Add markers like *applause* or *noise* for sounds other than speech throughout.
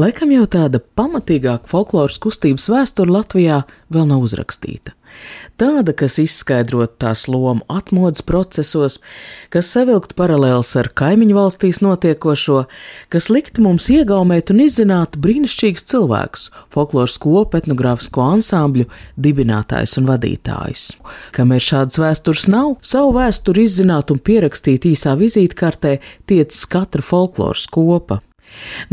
Laikam jau tāda pamatīgāka folkloras kustības vēsture Latvijā vēl nav uzrakstīta. Tāda, kas izskaidrotu tās lomu atmodas procesos, kas savilktu paralēlus ar kaimiņu valstīs notiekošo, kas liktu mums iegaumēt un izzināt brīnišķīgus cilvēkus, folkloras kopu, etnogrāfisko ansambļu dibinātājus un vadītājus. Kamēr šādas vēstures nav, savu vēsturi izzināt un pierakstīt īsā vizītkartē tiecas katra folkloras kopa.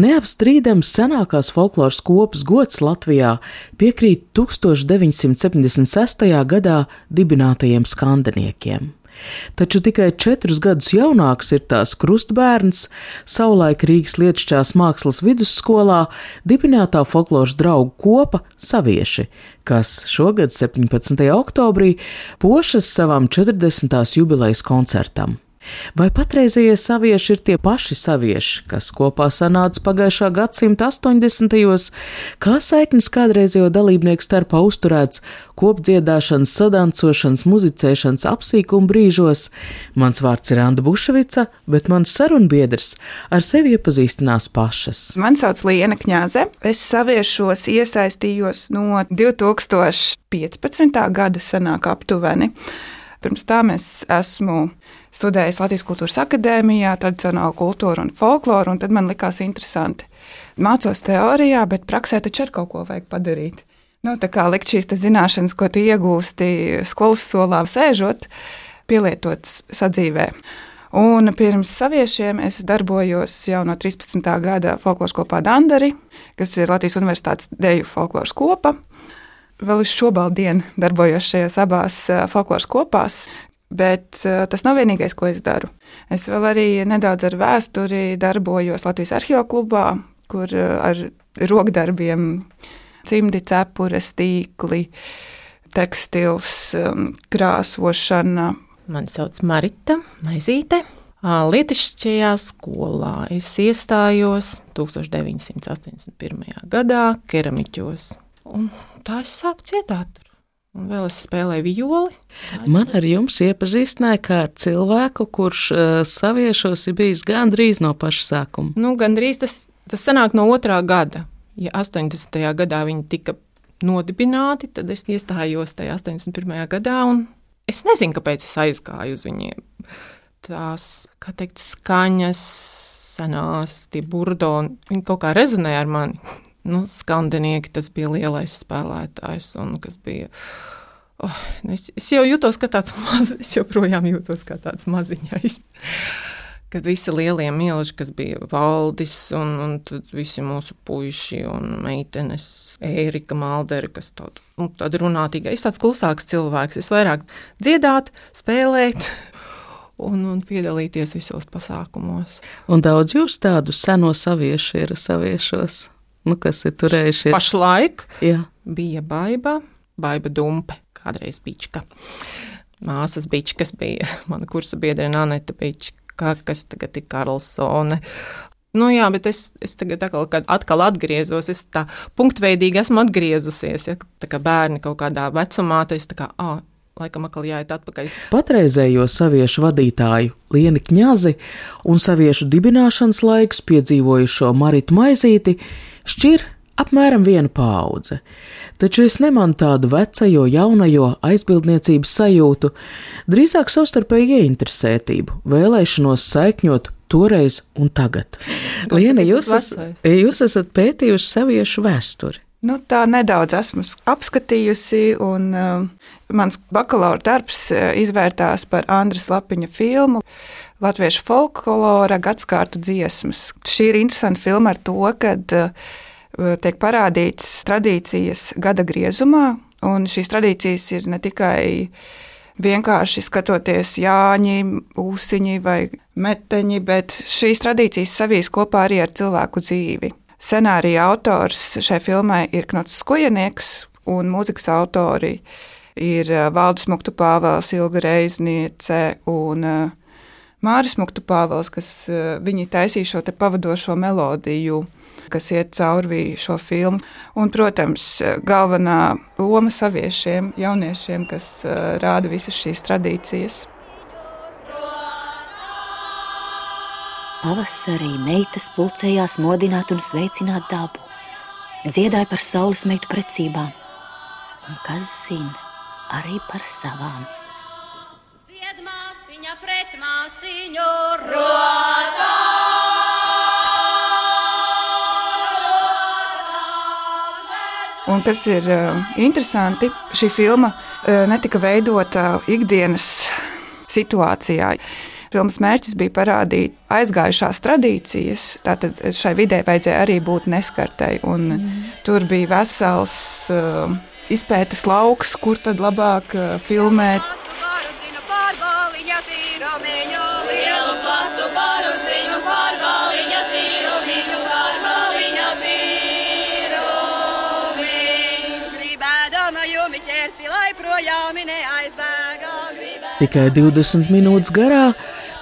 Neapstrīdams senākās folkloras kopas gods Latvijā piekrīt 1976. gadā dibinātajiem skandeniekiem. Taču tikai četrus gadus jaunāks ir tās krustbērns, savulaik Rīgas Lietšķās mākslas vidusskolā dibinātā folkloras draugu kopa Savieši, kas šogad 17. oktobrī pošas savām 40. jubilejas koncertam. Vai patreizējie savieši ir tie paši savieši, kas kopā sanāca pagājušā gadsimta 80. gados, kā saiknis kādreizējo dalībnieku starpā uzturēts kopdziedāšanas, sadancošanas, muzicēšanas apsīkuma brīžos? Mans vārds ir Anna Bušvica, bet mans sarunbiedrs ar sevi iepazīstinās pašas. Mani sauc Liena Kņāze. Es saviešos iesaistījos no 2015. gada senāk aptuveni. Pirms tam es esmu studējis Latvijas Kultūras Akadēmijā, tradicionālu kultūru un folkloru, un tad man likās interesanti. Mācos teorijā, bet praksē taču ar kaut ko vajag padarīt. Nu, tā kā likt šīs zināšanas, ko tu iegūsti skolas solā sēžot, pielietot sadzīvē. Un pirms saviešiem es darbojos jau no 13. gada folkloras kopā Dandari, kas ir Latvijas Universitātes deju folkloras kopa. Vēl uz šobrīd darbojos šajās abās folkloras kopās, Bet uh, tas nav vienīgais, ko es daru. Es vēl arī nedaudz ar vēsturi darbojos Latvijas arhīvā klubā, kur uh, ar rokdarbiem, cimdi, cepures, tīkli, tekstils, um, krāsošana. Mani sauc Marita Maizīte. Lietišķajā skolā es iestājos 1981. gadā keramiķos. Un tā es sāku cietāt. Un vēl es spēlēju violi. Man ar jums iepazīstināja kā ar cilvēku, kurš uh, saviešos ir bijis gandrīz no paša sākuma. Nu, gandrīz tas, tas sanāk no otrā gada. Ja 80. gadā viņi tika nodibināti, tad es iestājos tajā 81. gadā, un es nezinu, kāpēc es aizgāju uz viņiem. Tās, kā teikt, skaņas, senās, tie burdoni, viņi kaut kā rezonēja ar mani nu, skandinieki, tas bija lielais spēlētājs, un kas bija. Oh, es, es jau jutos, ka tāds mazs, es joprojām jūtos kā tāds maziņais. Kad visi lielie milži, kas bija valdis, un, un visi mūsu puiši un meitenes, Ērika Maldere, kas tāda, nu, tāda runātīga, es tāds klusāks cilvēks, es vairāk dziedāt, spēlēt, *laughs* un, un piedalīties visos pasākumos. Un daudz jūs tādu seno saviešu ir saviešos? Nu, kas ir turējušies. Pašlaik Jā. bija baiva, baiva dumpe, kādreiz bička. Māsas bičkas bija *laughs* mana kursa biedrene Anita Bička, kas tagad ir Karlsone. Nu, jā, bet es, es tagad atkal, atkal atgriezos. Es tā punktveidīgi esmu atgriezusies. Ja, tā kā bērni kaut kādā vecumā, tad es tā kā, ah, laikam atkal jāiet atpakaļ. Patreizējo saviešu vadītāju Lienu Kņazi un saviešu dibināšanas laikus piedzīvojušo Maritu Maizīti šķir apmēram viena paudze. Taču es nemanu tādu vecajo, jaunajo aizbildniecības sajūtu, drīzāk savstarpēju ieinteresētību, vēlēšanos saikņot toreiz un tagad. Liena, jūs, es, jūs esat pētījuši saviešu vēsturi. Nu, tā nedaudz esmu apskatījusi, un uh, mans bakalaura darbs uh, izvērtās par Andrēs Lapiņa filmu Latviešu folklora gadsimtu dziesmas. Šī ir interesanta filma ar to, ka uh, tiek parādīts tradīcijas gada griezumā, un šīs tradīcijas ir ne tikai vienkārši skatoties Jāņi, Ūsiņi vai Meteņi, bet šīs tradīcijas savīs kopā arī ar cilvēku dzīvi. Scenārija autors šai filmai ir Knots Skujanieks, un mūzikas autori ir Valdis Muktu Pāvels, Ilga Reizniece un Māris Muktu Pāvels, kas viņi taisīja šo pavadošo melodiju kas iet cauri šo filmu. Un, protams, galvenā loma saviešiem, jauniešiem, kas rāda visas šīs tradīcijas. Pavasarī meitas pulcējās modināt un sveicināt dabu, dziedāja par saules meitu precībām, un kas zina, arī par savām. Ziedmāsiņa pret māsiņu rotā! Un kas ir uh, interesanti, šī filma uh, netika veidota ikdienas situācijā. Filmas mērķis bija parādīt aizgājušās tradīcijas. Tātad šai vidē vajadzēja arī būt neskartai. Mm. Tur bija vesels uh, izpētes lauks, kur tad labāk uh, filmēt. Tikai 20 minūtes garā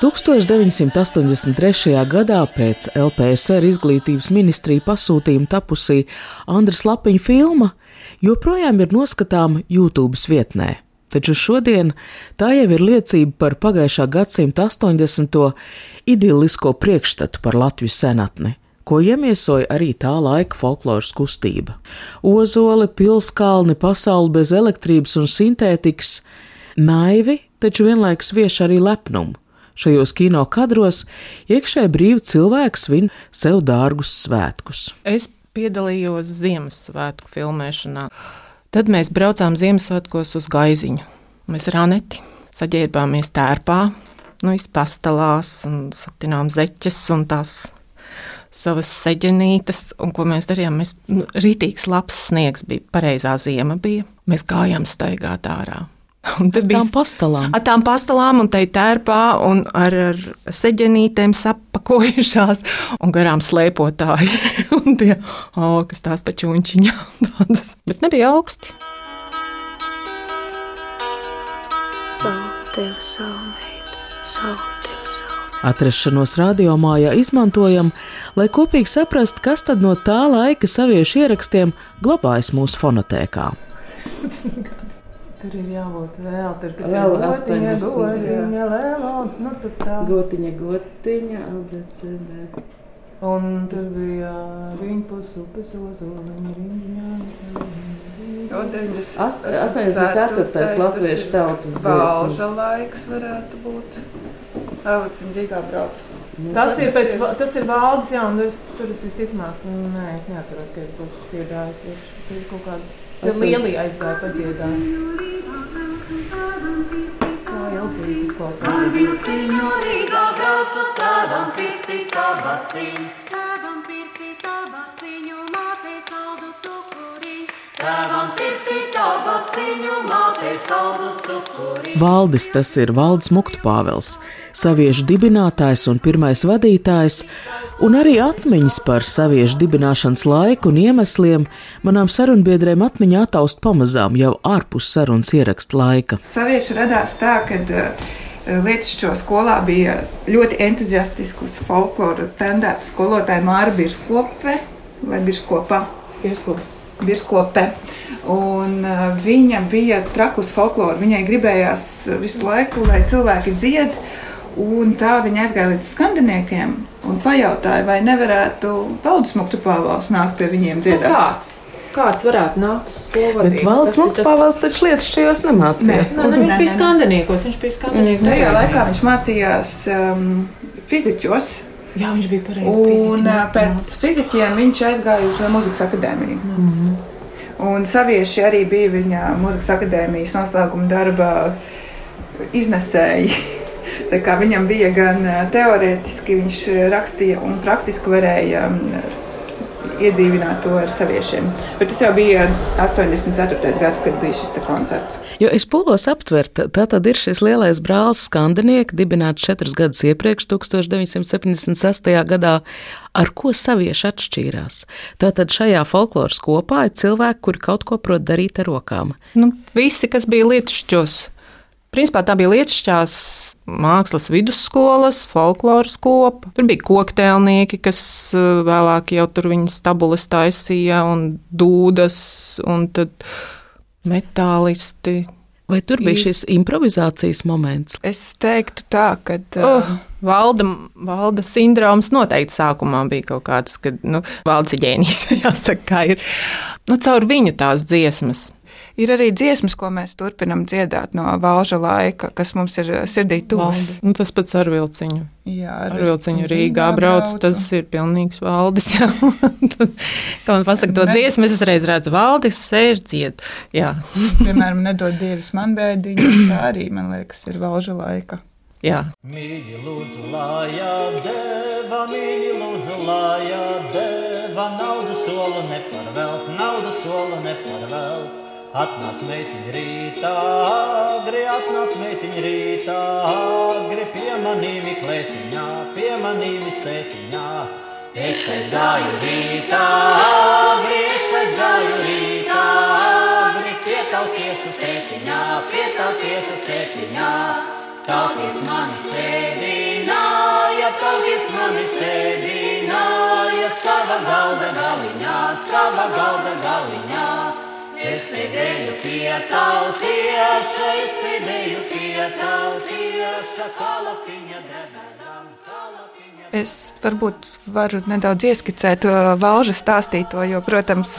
1983. gadā pēc LPSR izglītības ministrija pasūtījuma tapusī Andras Lapiņa filma joprojām ir noskatāma YouTube vietnē. Taču šodien tā jau ir liecība par pagājušā gadsimta 80. idillisko priekšstatu par Latvijas senatni, ko iemiesoja arī tā laika folkloras kustība. Ozoli, pilskalni, pasauli bez elektrības un sintētikas, naivi, taču vienlaikus vieš arī lepnumu. Šajos kino kadros iekšēji brīvi cilvēks svin sev dārgus svētkus. Es piedalījos Ziemassvētku filmēšanā. Tad mēs braucām Ziemassvētkos uz Gaiziņu. Mēs ar Aneti saģērbāmies tērpā, nu, izpastelās un satinām zeķes un tās savas seģenītes, un ko mēs darījām. Mēs nu, rītīgs labs sniegs bija, pareizā ziema bija. Mēs gājām staigāt ārā. *laughs* Un tad bija tām pastāvām. Ar tām pastāvām un tai tērpā un ar, ar seģenītēm sapakojušās un garām slēpotāji. *laughs* un tie, oh, kas tās pačūņķiņā *laughs* tādas, bet nebija augsti. Atrašanos radiomājā izmantojam, lai kopīgi saprastu, kas tad no tā laika saviešu ierakstiem glabājas mūsu fonotēkā. Tur ir jābūt vēl, tur kas vēl ir gotiņa, gotiņa, lēlā, nu tur tā. Gotiņa, gotiņa, abecedē. Un tur bija viņpus upes ozoliņa, riņģiņā. 84. latviešu tautas. Valža laiks varētu būt. Avacim Rīgā brauc. Nu, tas ir, pēc, tas ir valdes, jā, un tur es visticamāk, nē, es neatceros, ka es būtu dziedājis. Tur ir kaut kāda Tur lielī aizgāja padziedāt. Kā Elzīte izklausās. Pirciņu Rīgā braucu tādam pirti tabaciņu. Tādam pirti tabaciņu, mātei saldu cukuriņu. Valdis tas ir Valdis Muktu Pāvels saviešu dibinātājs un pirmais vadītājs, un arī atmiņas par saviešu dibināšanas laiku un iemesliem manām sarunbiedrēm atmiņā ataust pamazām jau ārpus sarunas ieraksta laika. Savieši radās tā, ka uh, Lietišķo skolā bija ļoti entuziastiski uz folkloru tendēta skolotāja Māra Birskope vai Birskopā. Birskope. Birskope. Un, uh, viņa bija trakus folkloru. Viņai gribējās visu laiku, lai cilvēki dzied. Un tā viņa aizgāja līdz skandiniekiem un pajautāja, vai nevarētu Valdis Muktupāvals nākt pie viņiem dziedāt. Nu, kāds? Kāds varētu nākt uz skolu? Bet Valdis Muktupāvals tas... taču lietas šajos nemācījās. Nē, nē, viņš bija skandiniekos, viņš bija skandiniekos. Tajā laikā viņš mācījās um, fiziķos. Jā, viņš bija pareizi. Un uh, pēc fiziķiem viņš aizgāja uz muzikas akadēmiju. Mm -hmm. Un savieši arī bija viņa muzikas akadēmijas noslēguma darba iznesēji. *laughs* Viņam bija gan teorētiski, viņš rakstīja, un praktiski varēja iedzīvināt to ar saviešiem. Bet tas jau bija 84. gads, kad bija šis koncerts. Jo es pūlos aptvert, tā tad ir šis lielais brālis skandinieks, dibināts četrus gadus iepriekš, 1976. gadā, ar ko savieši atšķīrās. Tātad šajā folkloras kopā ir cilvēki, kuri kaut ko prot darīt ar rokām. Nu, visi, kas bija lietušķos, Principā tā bija Lietuvas mākslas vidusskolas, folkloras kopa. Tur bija koktēlnieki, kas eh, vēlāk jau tur viņas tabulas taisīja, un dūdas, un tad metālisti. Vai tur bija šis improvizācijas moments? Es teiktu, tā, ka. Uh, oh, valda, valda sindroms noteikti sākumā bija kaut kāds, kad nu, valdes ģēnijs, *laughs* jāsaka, kā ir. Nu, caur viņu tās dziesmas Ir arī dziesmas, ko mēs turpinām dziedāt no valža laika, kas mums ir eh, sirdī tuvs. Nu, tas pats ar vilciņu. Jā, ar, ar vilciņu Rīgā brauc, braucu. tas ir pilnīgs valdis. Kā *laughs* man pasaka to ne... dziesmu, es uzreiz redzu valdis, sēž ciet. Jā. Piemēram, nedod dievis man bēdiņu, tā arī, man liekas, ir valža laika. Jā. Mīļi lūdzu, lājā deva, mīļi lūdzu, lājā deva, naudu solu neparvelt, naudu solu neparvelt. Atnāc meitiņa rītā, agri atnāc meitiņa rītā, agri pie manīmi klētiņā, pie manīmi sētiņā. Es aizgāju rītā, agri sēdināja, tautiets mani sēdināja, sava galda galiņā, sava galda galiņā. Es sēdēju pie tautieša, es sēdēju pie tautieša, kalapiņa. Es varbūt varu nedaudz ieskicēt valža stāstīto, jo, protams,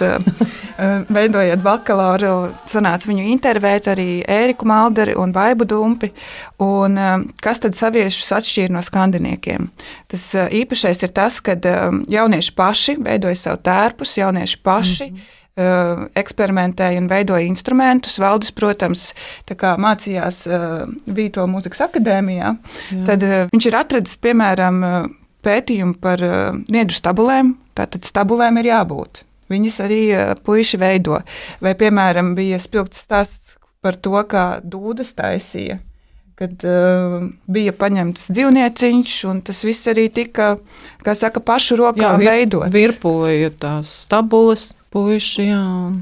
*laughs* veidojot bakalauru, sanāca viņu intervēt arī Ēriku Malderi un Vaibu Dumpi, un kas tad saviešus atšķīra no skandiniekiem. Tas īpašais ir tas, ka jaunieši paši veidoja savu tērpus, jaunieši paši mm -hmm Uh, eksperimentēja un veidoja instrumentus. Valdis, protams, mācījās uh, Vīto mūzikas akadēmijā. Jā. Tad uh, viņš ir atradis, piemēram, pētījumu par niedru stabulēm. Tātad stabulēm ir jābūt. Viņas arī puiši veido. Vai, piemēram, bija spilgts stāsts par to, kā dūdas taisīja kad uh, bija paņemts dzīvnieciņš, un tas viss arī tika, kā saka, pašu rokām jā, vir, veidots. Virpoja tās stabulas, puiši, jā. Un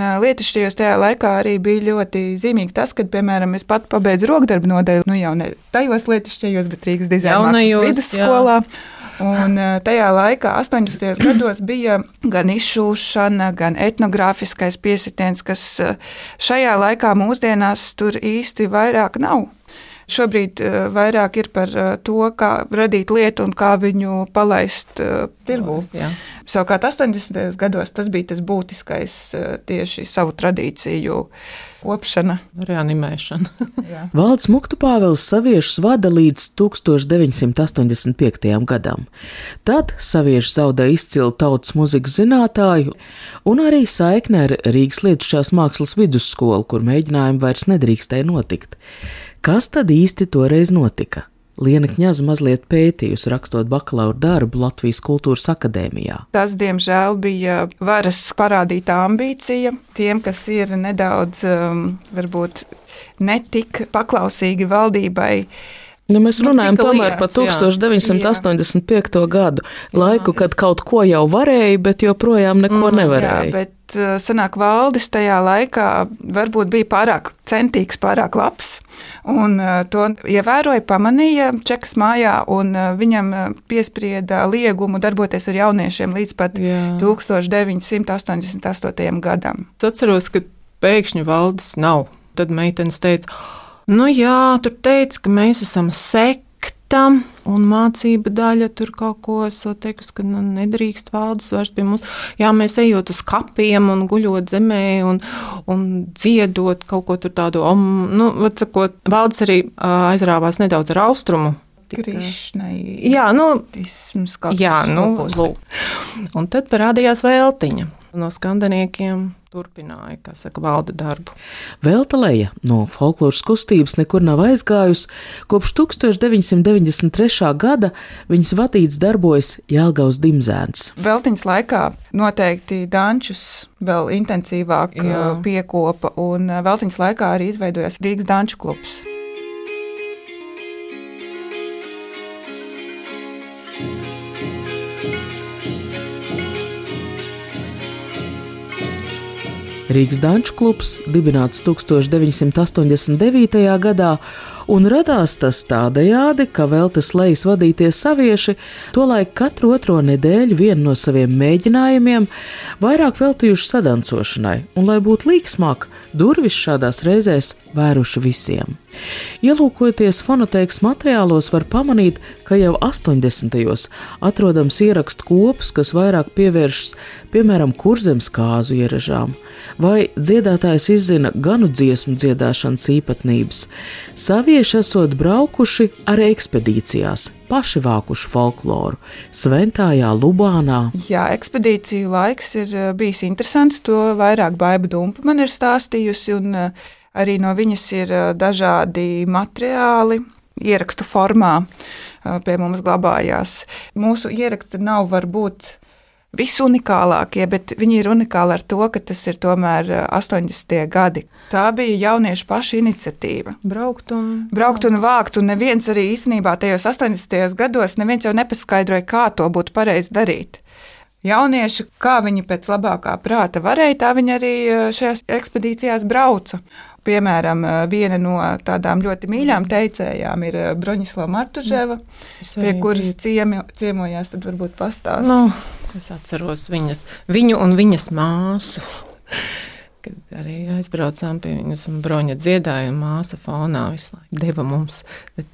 uh, lietišķajos tajā laikā arī bija ļoti zīmīgi tas, ka, piemēram, es pat pabeidzu rokdarbu nodeļu, nu jau ne tajos lietišķajos, bet Rīgas dizaina vidusskolā. Un tajā laikā, 80. *coughs* gados, bija gan izšūšana, gan etnogrāfiskais piesitiens, kas šajā laikā mūsdienās tur īsti vairāk nav. Šobrīd uh, vairāk ir par uh, to, kā radīt lietu un kā viņu palaist uh, tirgū. Savukārt 80. gados tas bija tas būtiskais tieši savu tradīciju kopšana, reanimēšana. *laughs* Valds Muktu Pāvils saviešus vada līdz 1985. gadam. Tad saviešus zaudē izcilu tautas muzikas zinātāju un arī saikne ar Rīgas Lietušās mākslas vidusskolu, kur mēģinājumi vairs nedrīkstēja notikt. Kas tad īsti toreiz notika? Liena Kņaza mazliet pētījusi, rakstot bakalaura darbu Latvijas Kultūras Akadēmijā. Tas, diemžēl, bija varas parādīta ambīcija tiem, kas ir nedaudz, um, varbūt, netik paklausīgi valdībai Nu, mēs nu, runājam tomēr par 1985. Jā. gadu, laiku, jā, kad kaut ko jau varēja, bet joprojām neko mm, nevarēja. Jā, bet uh, senāk valdis tajā laikā varbūt bija pārāk centīgs, pārāk labs. Un uh, to ievēroja, pamanīja Čekas mājā, un uh, viņam piesprieda liegumu darboties ar jauniešiem līdz pat jā. 1988. gadam. Es atceros, ka pēkšņi valdis nav. Tad meitenes teica, Nu, jā, tur teica, ka mēs esam sekta. Un mācība daļa tur kaut ko teikusi, ka nu, nedrīkst valdes vairs pie mums. Jā, mēs ejot uz kapiem un guļot zemē un, un dziedot kaut ko tādu. Om, nu, sakot, valdes arī aizrāvās nedaudz ar austrumu Krišnai. Jā, nu, tisms, jā, nu lūk. Un tad parādījās vēltiņa. No skandaniekiem turpināja, kā saka, valda darbu. Velta Leja no folkloras kustības nekur nav aizgājusi. Kopš 1993. gada viņas vadīts darbojas Jālgaus Dimzēns. Veltiņas laikā noteikti dančus vēl intensīvāk Jā. Jā. piekopa, un Veltiņas laikā arī izveidojās Rīgas danču klubs. Rīgas Danču klubs dibināts 1989. gadā, un radās tas tādējādi, ka Veltes lejas vadītie savieši tolaik katru otro nedēļu vienu no saviem mēģinājumiem vairāk veltījuši sadancošanai, un, lai būtu līksmāk, durvis šādās reizēs vēruši visiem. Ielūkojoties fonotēkas materiālos, var pamanīt, ka jau 80. gados atrodams ierakstu kops, kas vairāk pievēršas piemēram kurzemes kāzu ieražām, vai dziedātājs izzina ganu dziesmu dziedāšanas īpatnības. Savieši esot braukuši arī ekspedīcijās, paši vākuši folkloru, Sventajā, Lubānā. Jā, ekspedīciju laiks ir eh, bijis interesants. To vairāk Baiba Dumpa man ir stāstījusi, un eh, arī no viņas ir eh, dažādi materiāli. Ierakstu formā pie mums glabājās. Mūsu ieraksti nav varbūt visunikālākie, bet viņi ir unikāli ar to, ka tas ir tomēr eh, 80. gadi. Tā bija jauniešu paša iniciatīva. Braukt un Braukt un vākt, un neviens arī īstenībā tajos 80. gados neviens jau nepaskaidroja, kā to būtu pareizi darīt. Jaunieši, kā viņi pēc labākā prāta varēja, tā viņi arī eh, šajās ekspedīcijās brauca. Piemēram, eh, viena no tādām ļoti mīļām teicējām ir eh, Broņislava Martuževa, Es pie kuras ciemi, ciemojās, tad varbūt pastāstīt. Nu, es atceros viņas, viņu un viņas māsu. Kad arī aizbraucām pie viņas, un broņa dziedāja, un māsa fonā visu laiku deva mums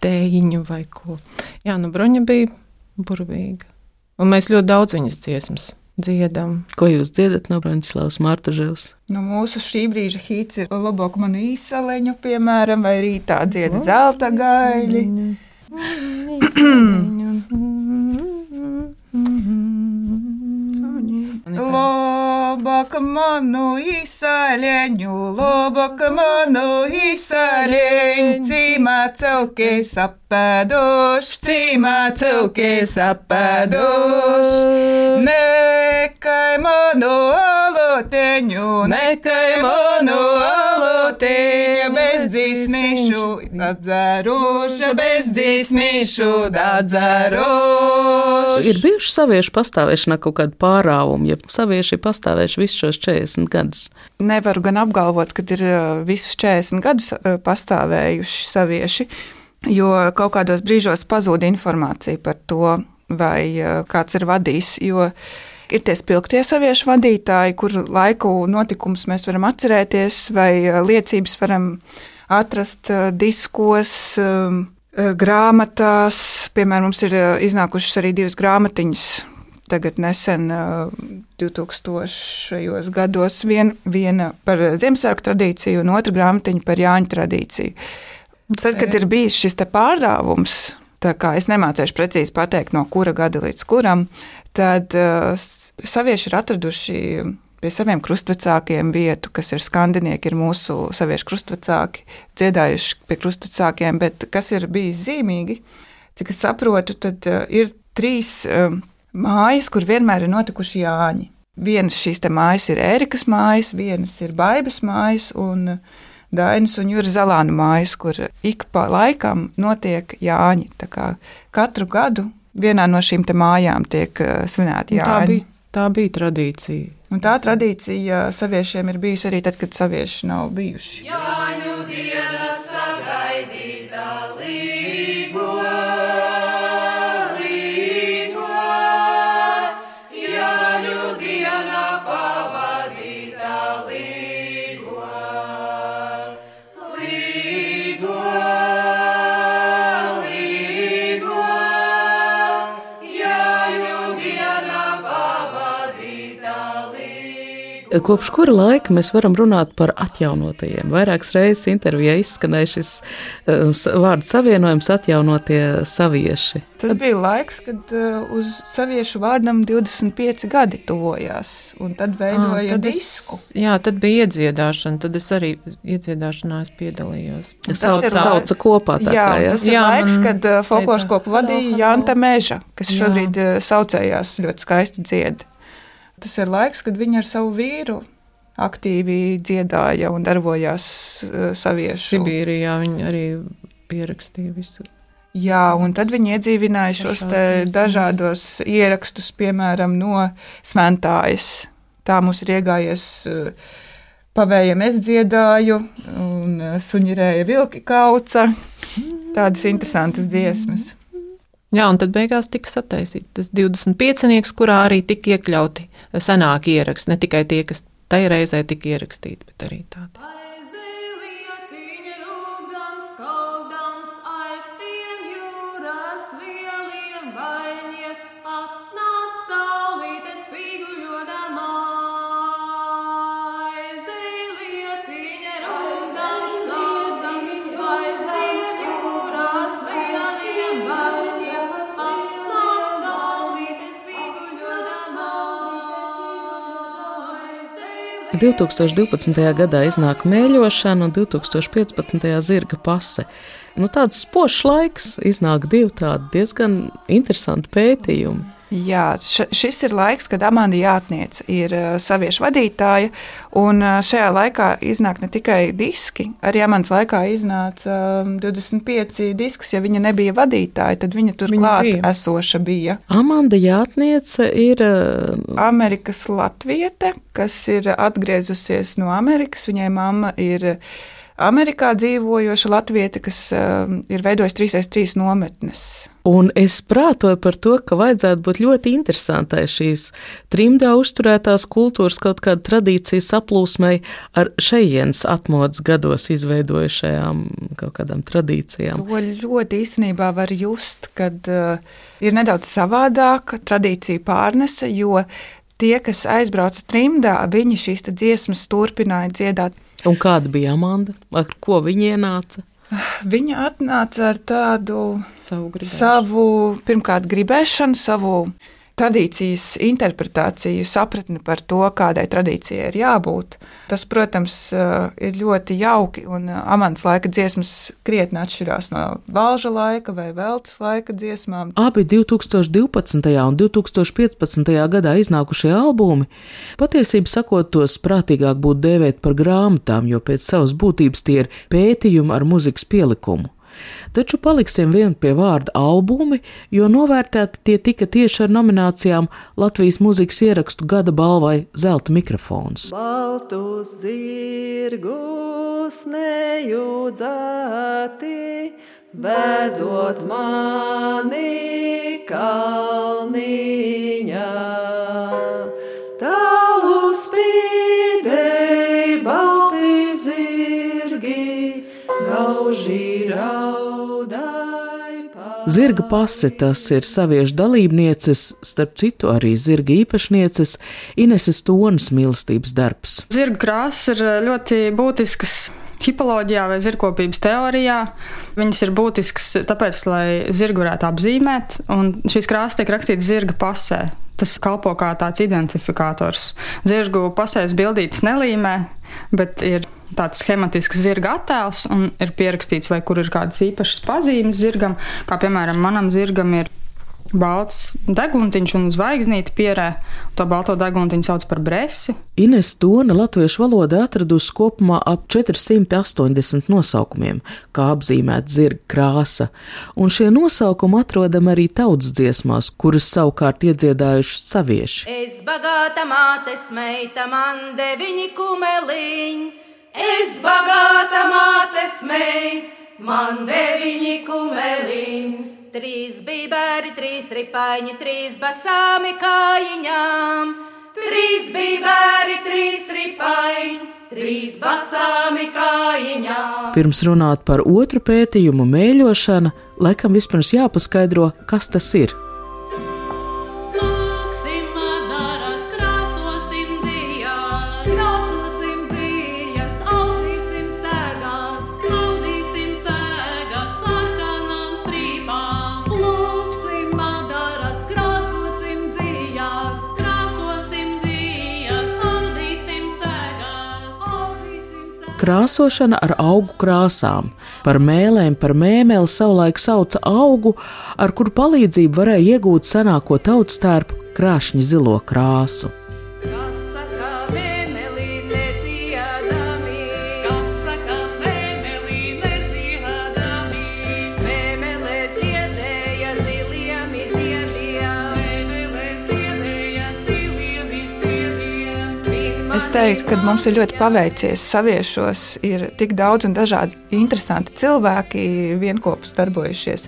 tējiņu vai ko. Jā, nu, broņa bija burvīga. Un mēs ļoti daudz viņas dziesmas dziedam. Ko jūs dziedat no Braņslavas Mārtaževs? Nu, mūsu šī brīža hīts ir Loboka manu īsaleņu, piemēram, vai rītā dzieda zelta *clears throat* gaļi. Lobaka manu īsaleņu, lobaka manu īsaleņu, cīmā caukēs apēdošs, cīmā caukēs apēdošs. Nekai manu aloteņu, nekai manu aloteņu, bez dzīsmīšu, atdzēroša, bez dzīsmīšu, atdzēroša. Ir bijuši saviešu pastāvēšanā kaut kāda pārāvuma, ja savieši ir pastāvējuši visus šos 40 gadus. Nevaru gan apgalvot, ka ir visus 40 gadus pastāvējuši savieši, jo kaut kādos brīžos pazūd informācija par to, vai kāds ir vadījis. Ir tie spilgtie saviešu vadītāji, kuru laiku notikumus mēs varam atcerēties, vai uh, liecības varam atrast uh, diskos. uh, Grāmatās, piemēram, mums ir iznākušas arī divas grāmatiņas tagad nesen, uh, 2000. gados, vien, viena par Ziemassvētku tradīciju, un otra grāmatiņa par Jāņu tradīciju. Tad, kad ir bijis šis te pārdāvums, tā kā es nemācīšu precīzi pateikt, no kura gada līdz kuram, tad uh, savieši ir atraduši pie saviem krustvecākiem vietu, kas ir skandinieki, ir mūsu saviešu krustvecāki, dziedājuši pie krustvecākiem, bet kas ir bijis zīmīgi, cik es saprotu, tad uh, ir trīs um, mājas, kur vienmēr ir notikuši Jāņi. Vienas šīs mājas ir Ērikas mājas, vienas ir Baibas mājas un uh, Dainas un Jūras Zalāna mājas, kur ik pa laikam notiek Jāņi. Katru gadu vienā no šīm te mājām tiek uh, svinēti Un Tā Jāņi. bija, tā bija tradīcija. Un tā tradīcija saviešiem ir bijusi arī tad, kad savieši nav bijuši. Kopš kura laika mēs varam runāt par atjaunotajiem? Vairākas reizes intervijā izskanēja šis uh, vārdu savienojums atjaunotie savieši. Tas bija laiks, kad uh, uz saviešu vārdam 25 gadi tuvojās, un tad veidoja tad disku. Es, jā, tad bija iedziedāšana, tad es arī iedziedāšanā es piedalījos. Tas sauc, ir sauca kopā tā Jā, kā, jā. tas ir Jā, laiks, kad uh, folkloras kopu vadīja Janta Meža, kas Jā. šobrīd uh, saucējās ļoti skaisti dzied. Tas ir laiks, kad viņa ar savu vīru aktīvi dziedāja un darbojās uh, saviešu. Sibīrijā viņi arī pierakstīja visu. Jā, un tad viņi iedzīvināja šos dažādos ierakstus, piemēram, no smentājas. Tā mums ir iegājies uh, pavējam es dziedāju, un uh, suņirēja vilki kauca. Tādas interesantas dziesmas. Jā, un tad beigās tika sataisīts tas 25, kurā arī tika iekļauti senāki ieraksti. Ne tikai tie, kas tajā reizē tika ierakstīti, bet arī tādi. 2012. gadā iznāk mēļošana un 2015. zirga pase. Nu, tāds spožs laiks, iznāk divi tādi diezgan interesanti pētījumi. Jā, šis ir laiks, kad Amanda Jātniece ir uh, saviešu vadītāja, un uh, šajā laikā iznāk ne tikai diski, arī Amandas laikā iznāca um, 25 disks, ja viņa nebija vadītāja, tad viņa turklāt bija. esoša bija. Amanda Jātniece ir uh, Amerikas latviete, kas ir atgriezusies no Amerikas. Viņai mamma ir Amerikā dzīvojoša latviete, kas um, ir veidojusi 3x3 nometnes. Un es prātoju par to, ka vajadzētu būt ļoti interesantai šīs trimdā uzturētās kultūras kaut kāda tradīcija saplūsmai ar šejienes atmodas gados izveidojušajām kaut kādām tradīcijām. To ļoti īstenībā var just, kad uh, ir nedaudz savādāka tradīcija pārnese, jo tie, kas aizbrauca trimdā, viņi šīs dziesmas turpināja dziedāt. Un kāda bija Amanda? Ar ko viņa ienāca? Viņa atnāca ar tādu Savu gribēju. savu, pirmkārt, gribēšanu, savu tradīcijas interpretāciju, sapratni par to, kādai tradīcijai ir jābūt. Tas, protams, eh, ir ļoti jauki, un eh, amants laika dziesmas krietni atšķirās no valža laika vai veltes laika dziesmām. Abi 2012. un 2015. gadā iznākušie albumi, patiesībā sakot, tos prātīgāk būtu dēvēt par grāmatām, jo pēc savas būtības tie ir pētījumi ar muzikas pielikumu. Taču paliksim vien pie vārda albumi, jo novērtēti tie tika tieši ar nominācijām Latvijas mūzikas ierakstu gada balvai Zelta mikrofons. Baltus zirgus nejūdzēti, vedot mani kalniņā. Zirga pase tas ir saviešu dalībnieces, starp citu arī zirga īpašnieces Ineses Tonas mīlestības darbs. Zirga krāsas ir ļoti būtiskas hipoloģijā vai zirgkopības teorijā. Viņas ir būtiskas tāpēc, lai zirgu varētu apzīmēt, un šīs krāsas tiek rakstītas zirga pasē. Tas kalpo kā tāds identifikators. Zirgu pasēs bildītas nelīmē, bet ir tāds schematisks zirga attēls un ir pierakstīts, vai kur ir kādas īpašas pazīmes zirgam, kā piemēram manam zirgam ir balts deguntiņš un zvaigznīte pierē. To balto deguntiņu sauc par bresi. Ines Tona latviešu valodā atradusi kopumā ap 480 nosaukumiem, kā apzīmēta zirga krāsa, un šie nosaukumi atrodami arī tautas dziesmās, kuras savukārt iedziedājuši savieši. Es bagāta mātes meita, man deviņi kumeliņi. Es bagāta mātes meita, man deviņi kumeliņi. Trīs bībēri, trīs ripaiņi, trīs basāmi kājiņām. Trīs bībēri, trīs ripaiņi, trīs basāmi kājiņām. Pirms runāt par otru pētījumu, mēļošana, laikam vispirms jāpaskaidro, kas tas ir. Krāsošana ar augu krāsām. Par mēlēm, par mēmeli savulaik sauca augu, ar kuru palīdzību varēja iegūt senāko tautas tērpu krāšņu zilo krāsu. Es teiktu, ka mums ir ļoti paveicies. Saviešos ir tik daudz un dažādi interesanti cilvēki, vienopus darbojušies.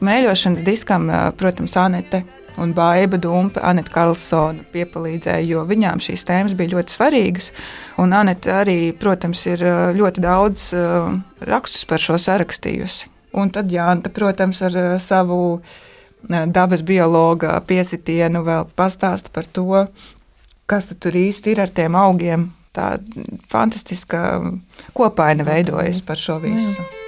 Mēļošanas diskam, protams, Anete un Baiba Dumpe, Anita Karlsona piepalīdzēja, jo viņām šīs tēmas bija ļoti svarīgas. Un Anita arī, protams, ir ļoti daudz rakstus par šo sarakstījusi. Un tad Jānta, protams, ar savu dabas biologa piesitienu vēl pastāsta par to, kas tur īsti ir ar tiem augiem. Tā fantastiska kopaina veidojas par šo visu. Jā.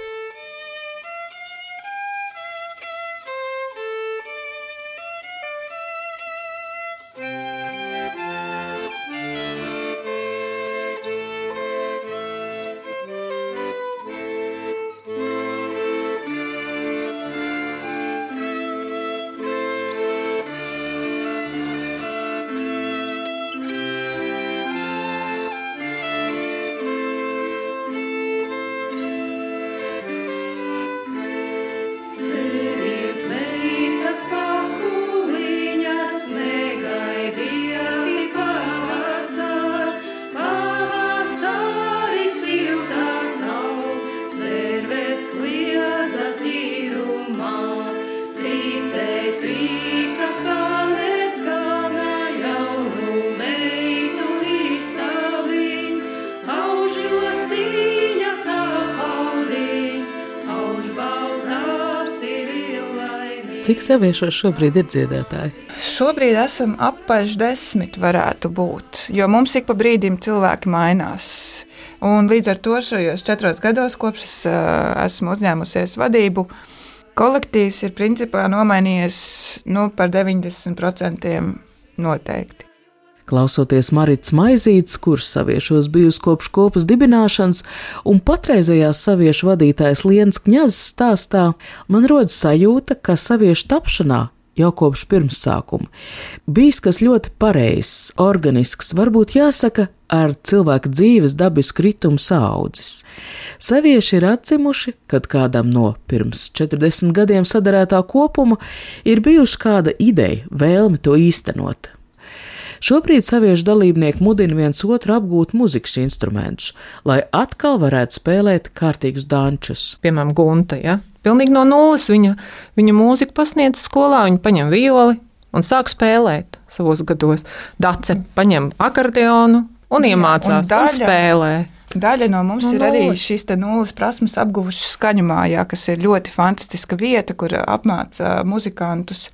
Cik saviešos šobrīd ir dziedātāji? Šobrīd esam apaļš desmit, varētu būt. Jo mums ik pa brīdim cilvēki mainās. Un līdz ar to šajos četros gados, kopš es uh, esmu uzņēmusies vadību, kolektīvs ir principā nomainījies nu, par 90% noteikti. Klausoties Marits Maizītes, kurš saviešos bijusi kopš kopas dibināšanas, un patreizējās saviešu vadītājs Liens Kņazs stāstā, man rodas sajūta, ka saviešu tapšanā jau kopš pirmsākuma. Bijis kas ļoti pareizs, organisks, varbūt jāsaka, ar cilvēka dzīves dabisku kritumu saudzes. Savieši ir atzimuši, kad kādam no pirms 40 gadiem sadarētā kopuma ir bijusi kāda ideja, vēlme to īstenot. Šobrīd saviešu dalībnieki mudina viens otru apgūt muzikas instrumentus, lai atkal varētu spēlēt kārtīgus dančus. Piemēram, Gunta. Ja? Pilnīgi no nulles viņa, viņa mūziku pasniedz skolā, viņa paņem violi un sāk spēlēt savos gados. Dace paņem akordeonu un iemācās un, daļa, un spēlē. Daļa no mums no ir arī šīs nulles prasmes apguvušas skaņu mājā, kas ir ļoti fantastiska vieta, kur apmāca muzikantus.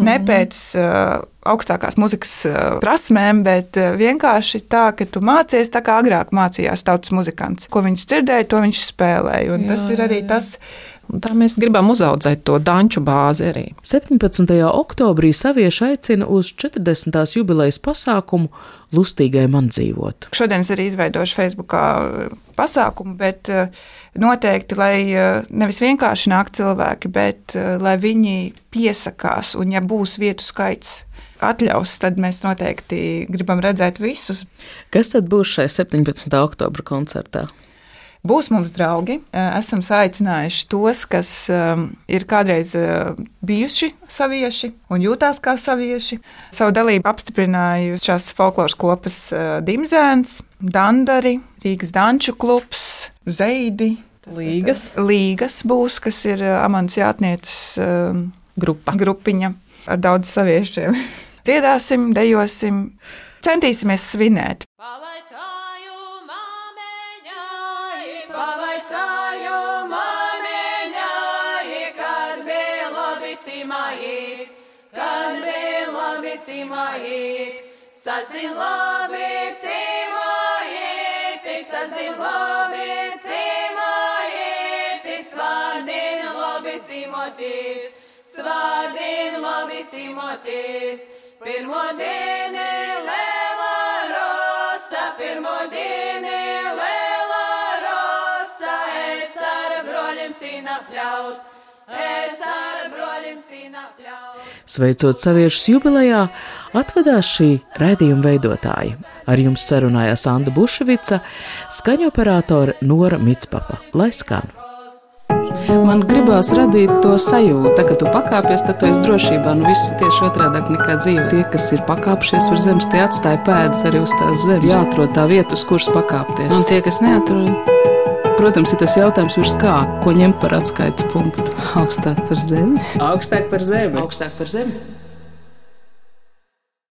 Ne mhm. pēc uh, augstākās muzikas uh, prasmēm, bet uh, vienkārši tā, ka tu mācies tā kā agrāk mācījās tautas muzikants. Ko viņš dzirdēja, to viņš spēlēja. Un jā, tas ir arī jā. tas, Un tā mēs gribam uzaudzēt to danču bāzi arī. 17. oktobrī savieši aicina uz 40. jubilejas pasākumu Lustīgai man dzīvot. Šodien es arī izveidošu Facebookā pasākumu, bet uh, noteikti, lai uh, nevis vienkārši nāk cilvēki, bet lai viņi piesakās un ja būs vietu skaits atļaus, tad mēs noteikti gribam redzēt visus. Kas tad būs šai 17. oktobra koncertā? Būs mums draugi. Esam saicinājuši tos, kas um, ir kādreiz uh, bijuši savieši un jūtās kā savieši. Savu dalību apstiprinājušās folkloras kopas Dimzēns, Dandari, Rīgas Danču klubs, Zeidi. Līgas. Līgas būs, kas ir Amants Jātnieces Grupa. grupiņa ar daudz saviešiem. *laughs* Dziedāsim, dejosim, centīsimies svinēt. Sazdien labi, cīmājieti, sazdien labi, cīmājieti, svādien labi, cīmoties, svādien labi, cīmoties. Pirmo dienu lēlā rosa, pirmo dienu lēlā rosa, es ar broļiem sīnapļaut. Sveicot saviešus jubilejā, atvedās šī raidījuma veidotāji. Ar jums sarunājās Anna Bušvica, skaņoperātore Nora Mitspapa. Lai skan! Man gribās radīt to sajūtu, tā, ka tu pakāpies, tad tu esi drošībā. Nu, viss tieši otrādi nekā dzīve. Tie, kas ir pakāpšies virs zemes, tie atstāja pēdas arī uz tās zemes. Jāatrod tā vieta, uz kuras pakāpties. Un tie, kas neatrod, Protams, ir tas jautājums, virs kā, ko ņemt par atskaites punktu. augstāk par zemi. Augstāk par zemi. Augstāk par zemi.